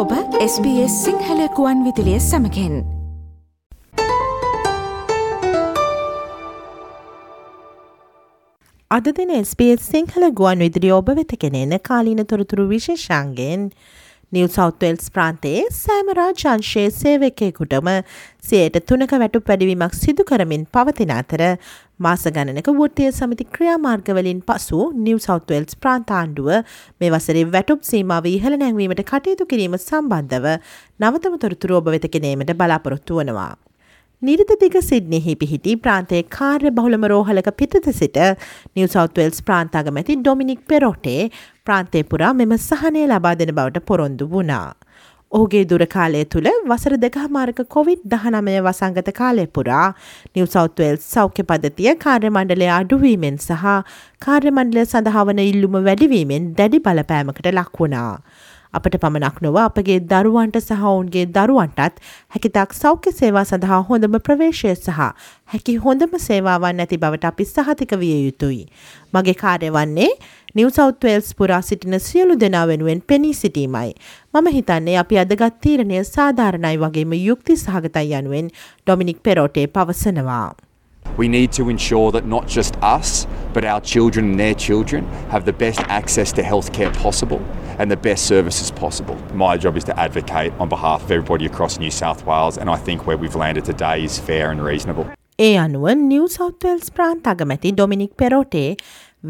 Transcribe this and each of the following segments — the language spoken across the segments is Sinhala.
ඔබ SBS සිංහල කුවන් විදිලිය සමකෙන් අද දින SBS සිංහල ගුවන් විදිරි ඔබ වෙත කෙනෙන කාලීන තොරතුරු විශේෂන්ගෙන් නිව සෞත්වල්ස් ප්‍රාන්තයේ සෑමරා ජංශයේ සේවකයකුටම සයට තුනක වැටු වැඩිවීමක් සිදු කරමින් පවතින අතර මාස ගණනක වෘතිය සමිති ක්‍රියාමාර්ගවලින් පසු නිව සෞත්වල්ස් ප්‍රාන්තාණ්ඩුව මේ වසරේ වැටුප් සීමාව ඉහළ නැංවීමට කටයුතු කිරීම සම්බන්ධව නවතම තොරතුරු ඔබ වෙත කෙනීමට බලාපොරොත්තු වනවා. නිරිතදිග සිද්නෙහි පිහිටි ප්‍රාන්තයේ කාර්ය බහුලම රෝහලක පිටත සිට නිව සෞත්වල්ස් ප්‍රාන්තාගමැති ඩොමිනික් පෙරෝටේ ප්‍රාන්තය පුරා මෙම සහනය ලබා දෙන බවට පොරොන්දු වුණා. ඔහුගේ දුරකාලය තුළ වසර දෙකහමාරක කොවිඩ් දහනමය වසංගත කාලය පුරා නිව සෞත්වල්ස් සෞඛ්‍ය පද්ධතිය කාර්යමණ්ඩලය අඩුවීමෙන් සහ කාර්යමණ්ඩලය සඳහාවන ඉල්ලුම වැඩිවීමෙන් දැඩි බලපෑමකට ලක්වුණා. අපට පමණක් නොව අපගේ දරුවන්ට සහ ඔවුන්ගේ දරුවන්ටත් හැකිතක් සෞඛ්‍ය සේවා සඳහා හොඳම ප්‍රවේශය සහ හැකි හොඳම සේවාවන් ඇති බවට අපි සහතික විය යුතුයි. මගේ කාර්ය වන්නේ නිවසෞත්වල්ස් පුරා සිටින සියලු දෙනා වෙනුවෙන් පෙනී සිටීමයි. මම හිතන්නේ අපි අදගත් තීරණය සාධාරණයි වගේම යුක්ති සහගතයි යනුවෙන් ඩොමිනික් පෙරෝටේ පවසනවා. We need to ensure that not just us, but our children and their children have the best access to healthcare possible and the best services possible. My job is to advocate on behalf of everybody across New South Wales, and I think where we've landed today is fair and reasonable. ඒ අනුව නිව සෞත්වල්ස් ප්‍රාන්ත අගමැති ඩොමිනික් පෙරෝටේ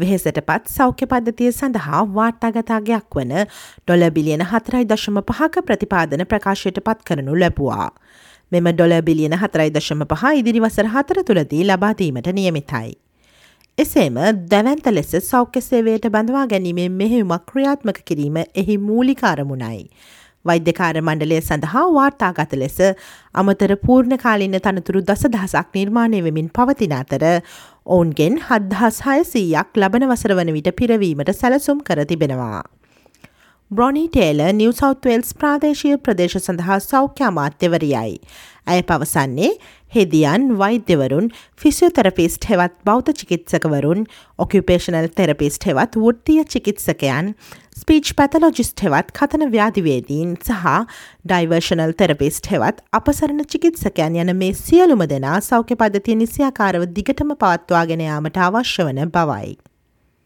වෙහෙසට පත් සෞඛ්‍ය පද්ධතිය සඳහා වාර්තාගතාගයක් වන ඩොල බිලියන හතරයි දශම පහක ප්‍රතිපාදන ප්‍රකාශයට පත් කරනු ලැබවා. මෙම ඩොල බිලියන හතරයි දශම පහ ඉදිරි වසර හතර තුළදී ලබාදීමට නියමිතයි. එසේම දැවන්ත ලෙස සෞඛ්‍ය සේවයට බඳවා ගැනීමෙන් මෙහෙවුමක් ක්‍රියාත්මක කිරීම එහි මූලිකාරමුණයි. වෛද්‍යකාර මණ්ඩලය සඳහා වාර්තාගත ලෙස අමතර පූර්ණ කාලින්න තනතුරු දස දහසක් නිර්මාණය වෙමින් පවතින අතර ඔවුන්ගෙන් හද්දහස් හයසීයක් ලබන වසර වන විට පිරවීමට සැලසුම් කර තිබෙනවා. බ්‍රොනි ටේල නිව සෞත්වල්ස් ප්‍රාදේශය ප්‍රදේශ සඳහා සෞඛ්‍ය අමාත්‍යවරියයි. ඇය පවසන්නේ හෙදියන් වෛද්‍යවරුන් ෆිසියෝතරපිස්ට් හෙවත් බෞද්ධ චිකිත්සකවරුන් ඔකිපේෂනල් තෙරපිස්ට් හෙවත් වෘත්තිය චිකිත්සකයන් ස්පීච් පැතලොජිස්ට් හෙවත් කතන ව්‍යාධිවේදීන් සහ ඩයිවර්ෂනල් තෙරපිස්ට් හෙවත් අපසරණ චිකිත්සකයන් යන මේ සියලුම දෙනා සෞඛ්‍ය පද්ධතිය නිසියාකාරව දිගටම පවත්වාගෙන යාමට අවශ්‍ය වන බවයි.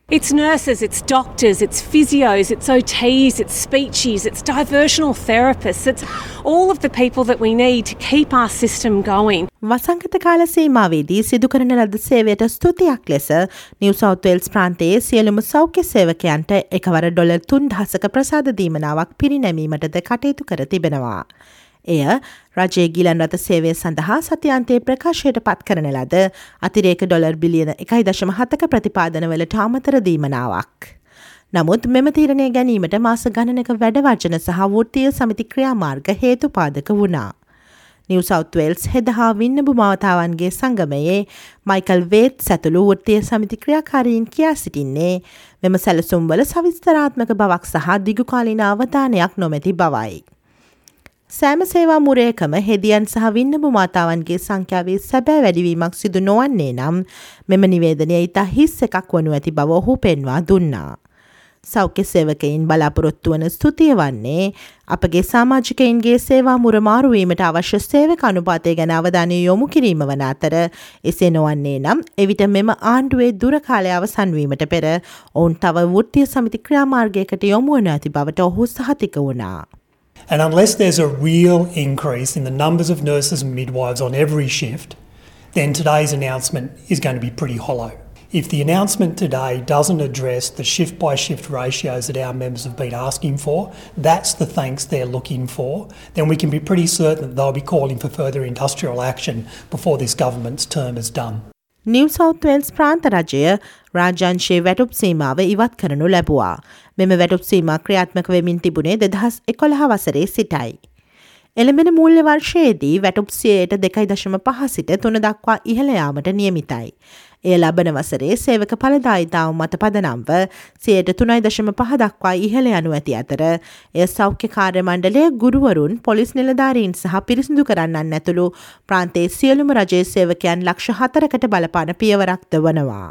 It's nurses, it's doctors, it's physios, it's OTs, it's speechies, it's diversional therapists, it's all of the people that we need to keep our system going. වසංගත කාල සීමාවේදී සිදු කරන ලද සේවයට ස්තුතියක් ලෙස නිව සෞත්වල්ස් ප්‍රාන්තයේ සියලුම සෞඛ්‍ය සේවකයන්ට එකවර ඩොලර් තුන් දහසක ප්‍රසාද දීමනාවක් පිරිනැමීමටද කටයුතු කර තිබෙනවා. එය රජයේ ගිලන් රත සේවය සඳහා සතියන්තයේ ප්‍රකාශයට පත් කරන ලද අතිරේක ඩොලර් බිලියන එකයි දශම හතක ප්‍රතිපාදනවලට අමතර දීමනාවක්. නමුත් මෙම තීරණය ගැනීමට මාස ගණනක වැඩවර්ජන සහ වෘත්තිය සමිති ක්‍රියාමාර්ග හේතුපාදක වුණා. නිව සෞත්වල්ස් හෙද හා වින්නබු මවතාවන්ගේ සංගමයේ මයිකල් වේත් සැතුළු වෘත්තිය සමිති ක්‍රියාකාරීන් කියා සිටින්නේ මෙම සැලසුම්වල සවිස්තරාත්මක බවක් සහ දිගුකාලින අවධානයක් නොමැති බවයි. සෑම සේවා මුරයකම හෙදියන් සහ වින්නබු මාතාවන්ගේ සංඛ්‍යාවේ සැබෑ වැඩිවීමක් සිදු නොවන්නේ නම් මෙම නිවේදනය ඉතා හිස් එකක් වනු ඇති බව ඔහු පෙන්වා දුන්නා. සෞඛ්‍ය සේවකයින් බලාපොරොත්තු වන ස්තුතිය වන්නේ අපගේ සාමාජිකයින්ගේ සේවා මුරමාරුවීමට අවශ්‍ය සේවක අනුපාතය ගැන අවධානය යොමු කිරීම වන අතර එසේ නොවන්නේ නම් එවිට මෙම ආණ්ඩුවේ දුරකාලය අවසන්වීමට පෙර ඔවුන් තව වෘත්තිය සමිති ක්‍රියාමාර්ගයකට යොමුවන ඇති බවට ඔහු සහතික වුණා. And unless there's a real increase in the numbers of nurses and midwives on every shift, then today's announcement is going to be pretty hollow. If the announcement today doesn't address the shift by shift ratios that our members have been asking for, that's the thanks they're looking for, then we can be pretty certain that they'll be calling for further industrial action before this government's term is done. New South Wales ප්‍රාන්ත රජය රාජංශයේ වැටුප් සීමාව ඉවත් කරනු ලැබවා. මෙම වැටුප් සීමා ක්‍රියාත්මක වෙමින් තිබුණේ දෙදහස් එකොළහ වසරේ සිටයි. එළඹෙන මූල්‍ය වර්ෂයේදී වැටුප්සියයට දෙකයි දශම පහ සිට තුන දක්වා ඉහළයාමට නියමිතයි. එය ලබන වසරේ සේවක පලදායිතාව මත පදනම්ව සයට තුනයි දශම පහ දක්වා ඉහළ යනු ඇති අතර එය සෞඛ්‍ය කාර්ය මණ්ඩලය ගුරුවරුන් පොලිස් නිලධාරීන් සහ පිරිසිදු කරන්නන් ඇතුළු ප්‍රාන්තේ සියලුම රජයේ සේවකයන් ලක්ෂ හතරකට බලපාන පියවරක්ද වනවා.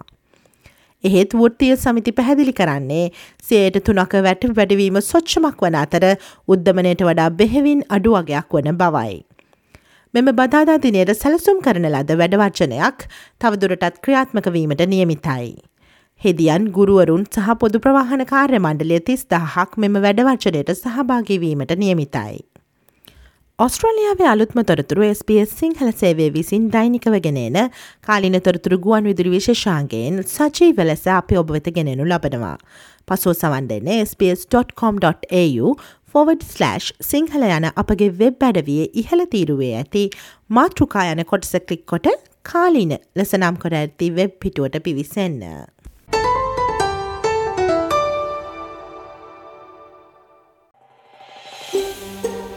එහෙත් වෘත්තිය සමිති පැහැදිලි කරන්නේ සයට තුනක වැට වැඩවීම සොච්චමක් වන අතර උද්ධමනයට වඩා බෙහෙවින් අඩු වගයක් වන බවයි. මෙම බදාදා දිනයට සැලසුම් කරන ලද වැඩවර්ජනයක් තවදුරටත් ක්‍රියාත්මක වීමට නියමිතයි. හෙදියන් ගුරුවරුන් සහ පොදු ප්‍රවාහන කාර්ය මණ්ඩලය තිස් දහක් මෙම වැඩවර්ජනයට සහභාගිවීමට නියමිතයි. ඔස්ට්‍රලියාවේ අලුත්ම තොරතුරු SBS සිංහල සේවේ විසින් දෛනිකව ගෙනන කාලින තොරතුරු ගුවන් විදුරි විශේෂාන්ගේෙන් සජීව ලෙස අපි ඔබ වෙත ගෙනෙනු ලබනවා. පසුව සවන් දෙන්න sps.com.au ෆෝවඩ්/ සිංහල යන අපගේ වෙබ් අඩවිය ඉහළ තීරුවේ ඇති මාතෘකා යන කොටස කලික් කොට කාලීන ලෙස නම් කර ඇති වෙබ් පිටුවට පිවිසන්න.